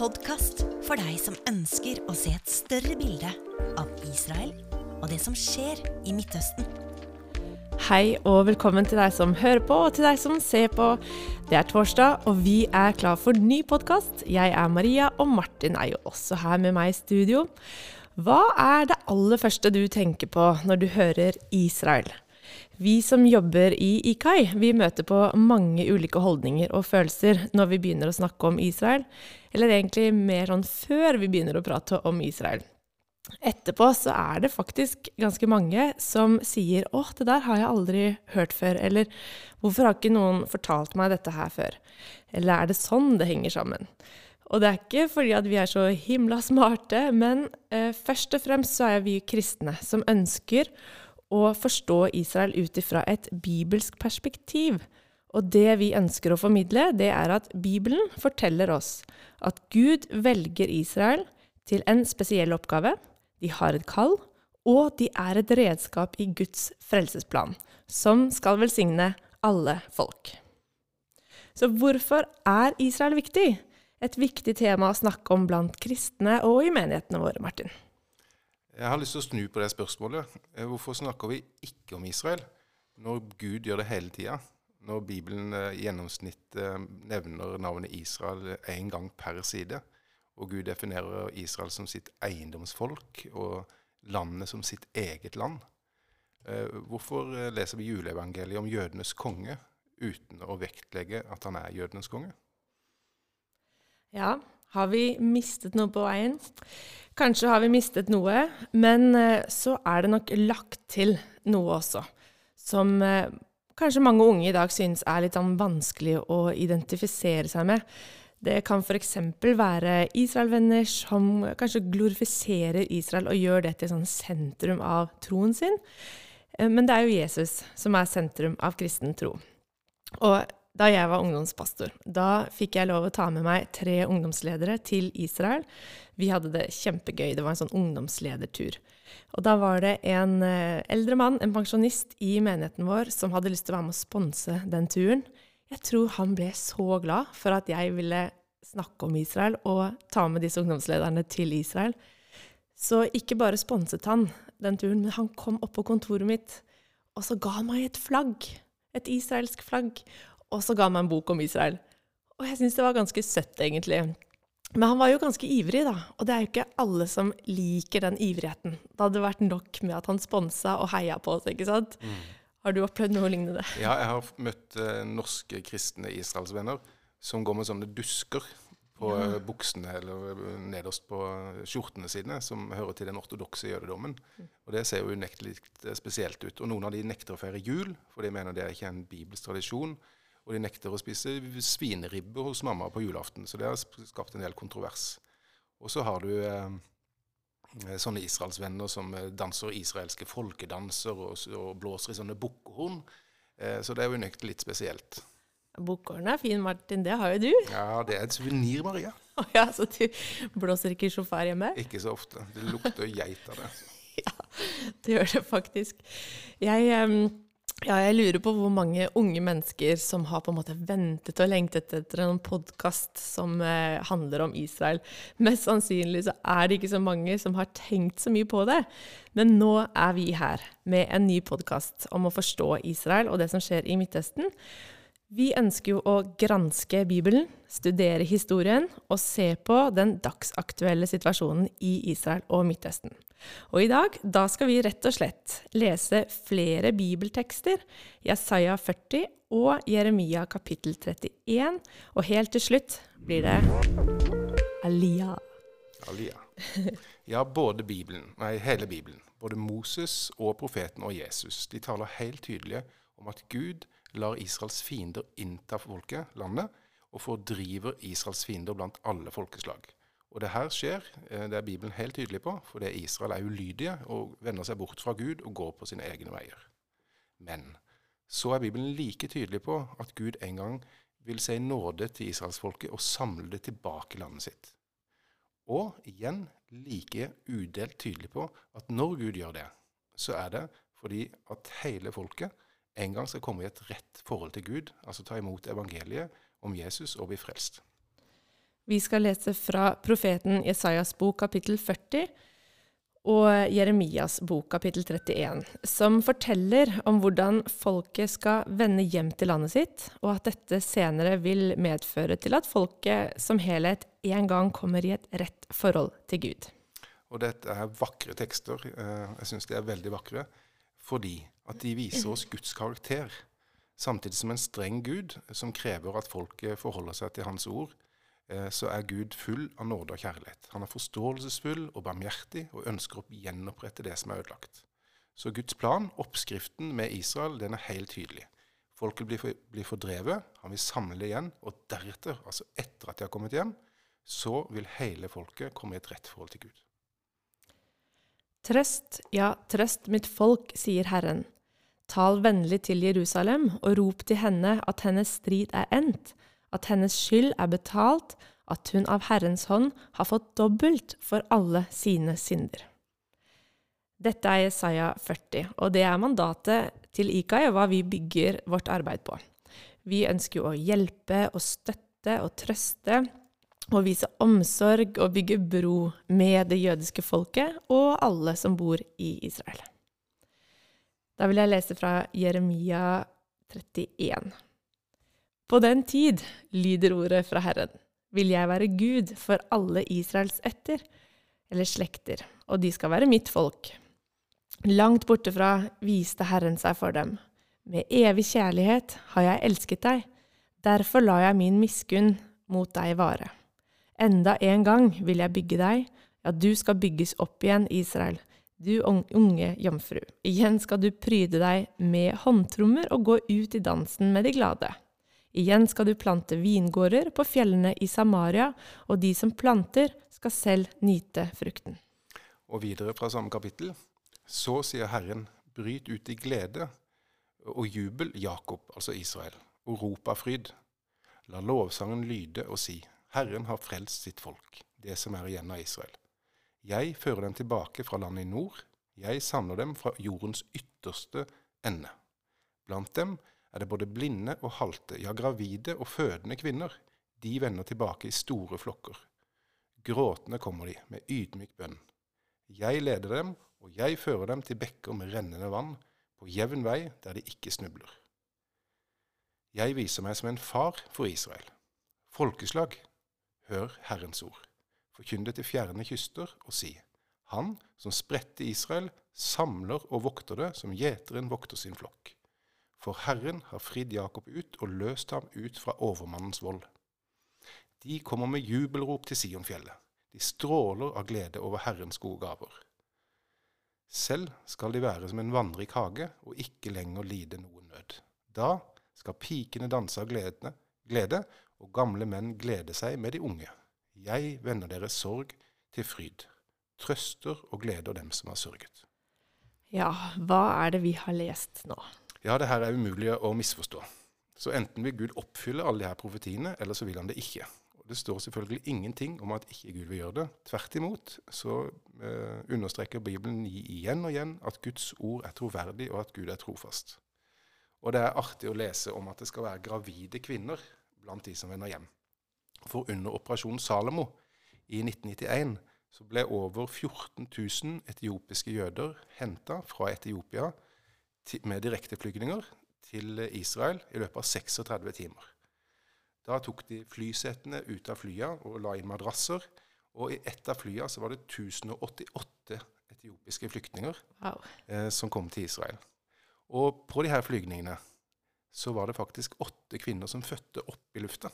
podkast for deg som ønsker å se et større bilde av Israel og det som skjer i Midtøsten. Hei og velkommen til deg som hører på, og til deg som ser på. Det er torsdag, og vi er klar for ny podkast. Jeg er Maria, og Martin er jo også her med meg i studio. Hva er det aller første du tenker på når du hører Israel? Vi som jobber i IKAI, vi møter på mange ulike holdninger og følelser når vi begynner å snakke om Israel, eller egentlig mer sånn før vi begynner å prate om Israel. Etterpå så er det faktisk ganske mange som sier 'Å, det der har jeg aldri hørt før', eller 'Hvorfor har ikke noen fortalt meg dette her før?' Eller 'Er det sånn det henger sammen?' Og det er ikke fordi at vi er så himla smarte, men eh, først og fremst så er vi kristne som ønsker å forstå Israel ut ifra et bibelsk perspektiv. Og det vi ønsker å formidle, det er at Bibelen forteller oss at Gud velger Israel til en spesiell oppgave. De har et kall, og de er et redskap i Guds frelsesplan, som skal velsigne alle folk. Så hvorfor er Israel viktig? Et viktig tema å snakke om blant kristne og i menighetene våre, Martin. Jeg har lyst til å snu på det spørsmålet. Eh, hvorfor snakker vi ikke om Israel når Gud gjør det hele tida? Når Bibelen eh, i gjennomsnitt eh, nevner navnet Israel én gang per side, og Gud definerer Israel som sitt eiendomsfolk og landet som sitt eget land. Hvorfor leser vi juleevangeliet om jødenes konge uten å vektlegge at han er jødenes konge? Ja, har vi mistet noe på veien? Kanskje har vi mistet noe, men eh, så er det nok lagt til noe også, som eh, kanskje mange unge i dag synes er litt sånn vanskelig å identifisere seg med. Det kan f.eks. være Israel-venner som kanskje glorifiserer Israel og gjør det til sånn sentrum av troen sin. Eh, men det er jo Jesus som er sentrum av kristen tro. Og da jeg var ungdomspastor. Da fikk jeg lov å ta med meg tre ungdomsledere til Israel. Vi hadde det kjempegøy. Det var en sånn ungdomsledertur. Og da var det en eh, eldre mann, en pensjonist i menigheten vår, som hadde lyst til å være med å sponse den turen. Jeg tror han ble så glad for at jeg ville snakke om Israel og ta med disse ungdomslederne til Israel. Så ikke bare sponset han den turen, men han kom opp på kontoret mitt, og så ga han meg et flagg. Et israelsk flagg og så ga han meg en bok om Israel. Og jeg syns det var ganske søtt, egentlig. Men han var jo ganske ivrig, da. Og det er jo ikke alle som liker den ivrigheten. Det hadde vært nok med at han sponsa og heia på oss, ikke sant. Mm. Har du opplevd noe lignende? Ja, jeg har møtt eh, norske kristne israelsvenner som går med sånne dusker på ja. uh, buksene eller uh, nederst på skjortene sine, som hører til den ortodokse jødedommen. Mm. Og det ser jo unektelig spesielt ut. Og noen av de nekter å feire jul, for de mener det er ikke en bibelsk tradisjon. Og de nekter å spise svineribbe hos mamma på julaften. Så det har skapt en del kontrovers. Og så har du eh, sånne israelsvenner som eh, danser israelske folkedanser og, og blåser i sånne bukkehorn. Eh, så det er jo unektelig litt spesielt. Bukkehorn er fin, Martin. Det har jo du. Ja, det er et suvenir, Maria. Oh, ja, Så du blåser ikke sjåfør hjemme? Ikke så ofte. Det lukter geit av det. ja, det gjør det faktisk. Jeg... Um ja, jeg lurer på hvor mange unge mennesker som har på en måte ventet og lengtet etter en podkast som eh, handler om Israel. Mest sannsynlig så er det ikke så mange som har tenkt så mye på det. Men nå er vi her med en ny podkast om å forstå Israel og det som skjer i Midtøsten. Vi ønsker jo å granske Bibelen, studere historien og se på den dagsaktuelle situasjonen i Israel og Midtøsten. Og i dag da skal vi rett og slett lese flere bibeltekster, Jesaja 40 og Jeremia kapittel 31, og helt til slutt blir det Alia. Alia. Ja, både Bibelen, nei, hele Bibelen, både Moses og profeten og Jesus, de taler helt tydelig om at Gud lar Israels fiender innta folket, landet, og fordriver Israels fiender blant alle folkeslag. Og det her skjer, eh, det er Bibelen helt tydelig på, fordi Israel er ulydige og vender seg bort fra Gud og går på sine egne veier. Men så er Bibelen like tydelig på at Gud en gang vil si nåde til israelsfolket og samle det tilbake i landet sitt. Og igjen like udelt tydelig på at når Gud gjør det, så er det fordi at hele folket en gang skal komme i et rett forhold til Gud, altså ta imot evangeliet om Jesus og bli frelst. Vi skal lese fra profeten Jesajas bok kapittel 40 og Jeremias bok kapittel 31, som forteller om hvordan folket skal vende hjem til landet sitt, og at dette senere vil medføre til at folket som helhet en gang kommer i et rett forhold til Gud. Og dette er vakre tekster. Eh, jeg syns de er veldig vakre fordi at de viser oss Guds karakter, samtidig som en streng Gud som krever at folket forholder seg til Hans ord Eh, så er Gud full av nåde og kjærlighet. Han er forståelsesfull og barmhjertig og ønsker å gjenopprette det som er ødelagt. Så Guds plan, oppskriften med Israel, den er helt tydelig. Folket blir, for, blir fordrevet, han vil samle det igjen, og deretter, altså etter at de har kommet hjem, så vil hele folket komme i et rett forhold til Gud. Trøst, ja, trøst mitt folk, sier Herren. Tal vennlig til Jerusalem, og rop til henne at hennes strid er endt, at hennes skyld er betalt, at hun av Herrens hånd har fått dobbelt for alle sine synder. Dette er Jesaja 40, og det er mandatet til IKAI og hva vi bygger vårt arbeid på. Vi ønsker jo å hjelpe og støtte og trøste og vise omsorg og bygge bro med det jødiske folket og alle som bor i Israel. Da vil jeg lese fra Jeremia 31. På den tid, lyder ordet fra Herren, vil jeg være Gud for alle Israels etter, eller slekter, og de skal være mitt folk. Langt borte fra viste Herren seg for dem. Med evig kjærlighet har jeg elsket deg, derfor lar jeg min miskunn mot deg vare. Enda en gang vil jeg bygge deg, ja, du skal bygges opp igjen, Israel, du unge jomfru. Igjen skal du pryde deg med håndtrommer og gå ut i dansen med de glade. Igjen skal du plante vingårder på fjellene i Samaria, og de som planter, skal selv nyte frukten. Og videre fra samme kapittel. Så sier Herren, bryt ut i glede og jubel, Jakob, altså Israel, og rop av fryd. La lovsangen lyde og si, Herren har frelst sitt folk, det som er igjen av Israel. Jeg fører dem tilbake fra landet i nord, jeg samler dem fra jordens ytterste ende. Blant dem er det både blinde og halte, ja, gravide og fødende kvinner. De vender tilbake i store flokker. Gråtende kommer de med ydmyk bønn. Jeg leder dem, og jeg fører dem til bekker med rennende vann, på jevn vei der de ikke snubler. Jeg viser meg som en far for Israel. Folkeslag, hør Herrens ord. Forkynn det til fjerne kyster, og si:" Han som spredte Israel, samler og vokter det som gjeteren vokter sin flokk. For Herren har fridd Jakob ut og løst ham ut fra overmannens vold. De kommer med jubelrop til Sionfjellet. De stråler av glede over Herrens gode gaver. Selv skal de være som en vannrik hage og ikke lenger lide noen nød. Da skal pikene danse av glede, glede, og gamle menn glede seg med de unge. Jeg vender deres sorg til fryd, trøster og gleder dem som har sørget. Ja, hva er det vi har lest nå? Ja, det her er umulig å misforstå. Så enten vil Gud oppfylle alle de her profetiene, eller så vil han det ikke. Og Det står selvfølgelig ingenting om at ikke Gud vil gjøre det. Tvert imot så eh, understreker Bibelen igjen og igjen at Guds ord er troverdig, og at Gud er trofast. Og det er artig å lese om at det skal være gravide kvinner blant de som vender hjem. For under operasjonen Salomo i 1991 så ble over 14 000 etiopiske jøder henta fra Etiopia med direkteflygninger til Israel i løpet av 36 timer. Da tok de flysetene ut av flya og la inn madrasser. Og i ett av flya så var det 1088 etiopiske flyktninger wow. eh, som kom til Israel. Og på de her flygningene så var det faktisk åtte kvinner som fødte opp i lufta.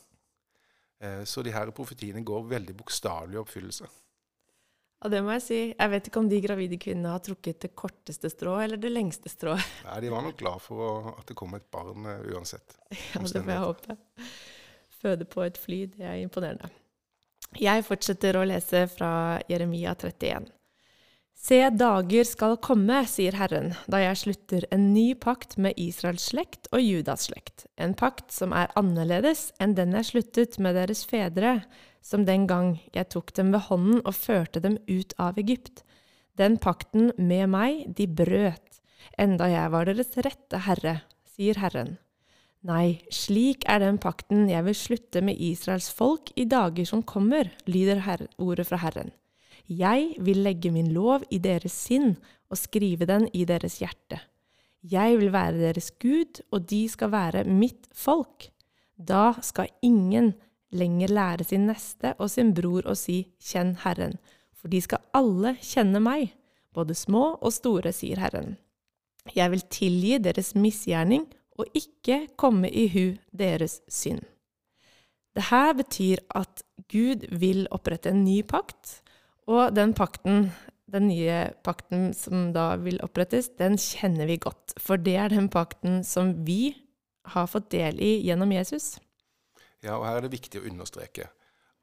Eh, så de her profetiene går veldig bokstavelig i oppfyllelse. Og det må jeg si. Jeg vet ikke om de gravide kvinnene har trukket det korteste strået eller det lengste strået. Nei, de var nok glad for at det kom et barn uh, uansett. Ja, det får jeg håpe. Føde på et fly, det er imponerende. Jeg fortsetter å lese fra Jeremia 31. Se, dager skal komme, sier Herren, da jeg slutter en ny pakt med Israels slekt og Judas slekt, en pakt som er annerledes enn den jeg sluttet med deres fedre, som den gang jeg tok dem ved hånden og førte dem ut av Egypt. Den pakten med meg de brøt, enda jeg var deres rette herre, sier Herren. Nei, slik er den pakten jeg vil slutte med Israels folk i dager som kommer, lyder ordet fra Herren. Jeg vil legge min lov i deres sinn og skrive den i deres hjerte. Jeg vil være deres Gud, og de skal være mitt folk. Da skal ingen lenger lære sin neste og sin bror å si Kjenn Herren, for de skal alle kjenne meg, både små og store, sier Herren. Jeg vil tilgi deres misgjerning og ikke komme i hu deres synd. Det her betyr at Gud vil opprette en ny pakt, og den pakten, den nye pakten som da vil opprettes, den kjenner vi godt. For det er den pakten som vi har fått del i gjennom Jesus. Ja, og her er det viktig å understreke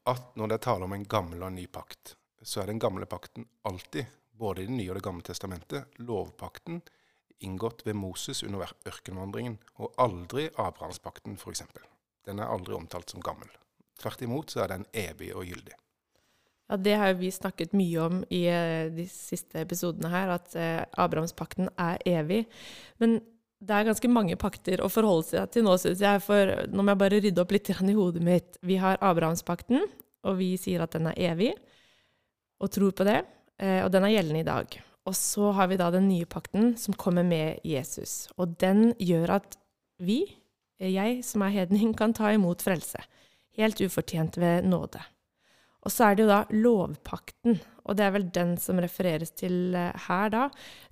at når det er tale om en gammel og en ny pakt, så er den gamle pakten alltid, både i Det nye og Det gamle testamentet, lovpakten inngått ved Moses under ørkenvandringen, og aldri Abrahamspakten f.eks. Den er aldri omtalt som gammel. Tvert imot så er den evig og gyldig. Ja, Det har vi snakket mye om i eh, de siste episodene her, at eh, Abrahamspakten er evig. Men det er ganske mange pakter å forholde seg til nå, syns jeg. For nå må jeg bare rydde opp litt i hodet mitt. Vi har Abrahamspakten, og vi sier at den er evig, og tror på det. Eh, og den er gjeldende i dag. Og så har vi da den nye pakten som kommer med Jesus. Og den gjør at vi, jeg som er hedning, kan ta imot frelse. Helt ufortjent ved nåde. Og så er det jo da lovpakten, og det er vel den som refereres til eh, her da.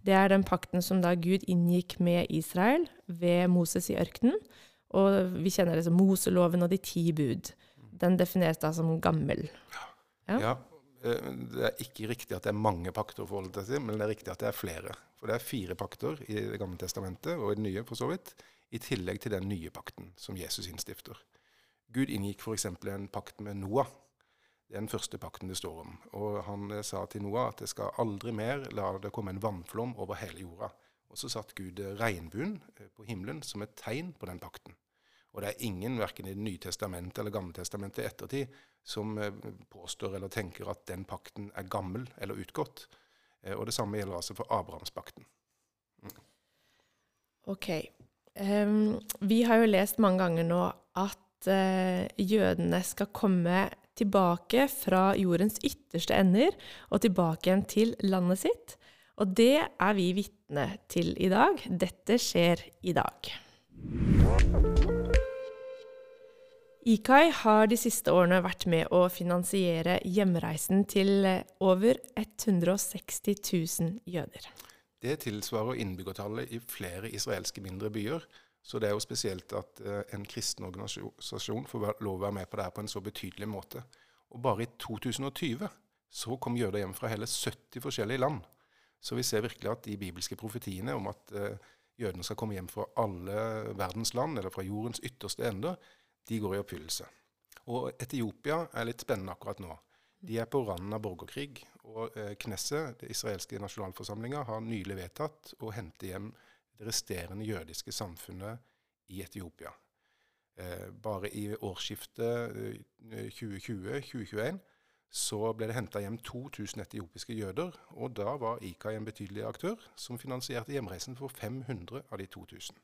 Det er den pakten som da Gud inngikk med Israel ved Moses i ørkenen. Og vi kjenner det som Moseloven og de ti bud. Den defineres da som gammel. Ja. ja. Eh, det er ikke riktig at det er mange pakter å forholde seg til, men det er riktig at det er flere. For det er fire pakter i Det gamle testamentet, og i det nye for så vidt, i tillegg til den nye pakten som Jesus innstifter. Gud inngikk f.eks. en pakt med Noah. Den første pakten det står om. Og han eh, sa til Noah at det skal aldri mer la det komme en vannflom over hele jorda. Og så satt Gud regnbuen eh, på himmelen som et tegn på den pakten. Og det er ingen, verken i Det nye testamentet eller Gammeltestamentet testamentet ettertid, som eh, påstår eller tenker at den pakten er gammel eller utgått. Eh, og det samme gjelder altså for Abrahamspakten. Mm. Ok. Um, vi har jo lest mange ganger nå at uh, jødene skal komme tilbake fra jordens ytterste ender og tilbake igjen til landet sitt. Og det er vi vitne til i dag. Dette skjer i dag. IKAI har de siste årene vært med å finansiere hjemreisen til over 160 000 jøder. Det tilsvarer innbyggertallet i flere israelske mindre byer. Så det er jo spesielt at eh, en kristen organisasjon får lov å være med på det her på en så betydelig måte. Og bare i 2020 så kom jøder hjem fra hele 70 forskjellige land. Så vi ser virkelig at de bibelske profetiene om at uh, jødene skal komme hjem fra alle verdens land, eller fra jordens ytterste ender, de går i oppfyllelse. Og Etiopia er litt spennende akkurat nå. De er på randen av borgerkrig. Og eh, Knesset, det israelske nasjonalforsamlinga, har nylig vedtatt å hente hjem det resterende jødiske samfunnet i Etiopia. Eh, bare i årsskiftet eh, 2020-2021 så ble det henta hjem 2000 etiopiske jøder. Og da var IKA en betydelig aktør som finansierte hjemreisen for 500 av de 2000.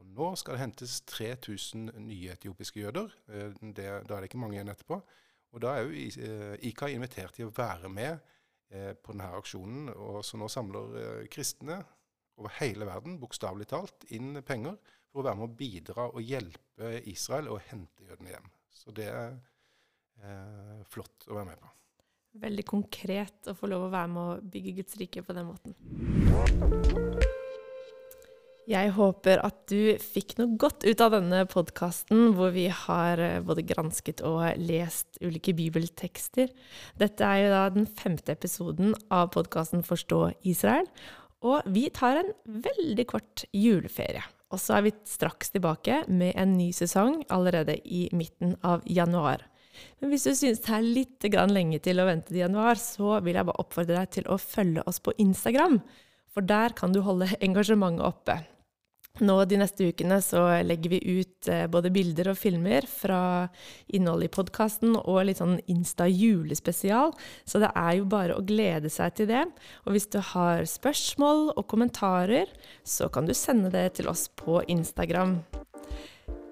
Og nå skal det hentes 3000 nye etiopiske jøder. Eh, det, da er det ikke mange igjen etterpå. Og da er jo IKA eh, invitert til å være med eh, på denne aksjonen. Og så nå samler kristne over hele verden, bokstavelig talt, inn penger for å være med å bidra og hjelpe Israel å hente jødene hjem. Så det er eh, flott å være med på. Veldig konkret å få lov å være med å bygge Guds rike på den måten. Jeg håper at du fikk noe godt ut av denne podkasten, hvor vi har eh, både gransket og lest ulike bibeltekster. Dette er jo da den femte episoden av podkasten Forstå Israel. Og vi tar en veldig kort juleferie. Og så er vi straks tilbake med en ny sesong allerede i midten av januar. Men hvis du synes det er litt lenge til å vente til januar, så vil jeg bare oppfordre deg til å følge oss på Instagram. For der kan du holde engasjementet oppe. Nå de neste ukene så legger vi ut eh, både bilder og filmer fra innholdet i podkasten og litt sånn Insta-julespesial, så det er jo bare å glede seg til det. Og hvis du har spørsmål og kommentarer, så kan du sende det til oss på Instagram.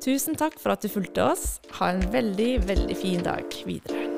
Tusen takk for at du fulgte oss. Ha en veldig, veldig fin dag videre.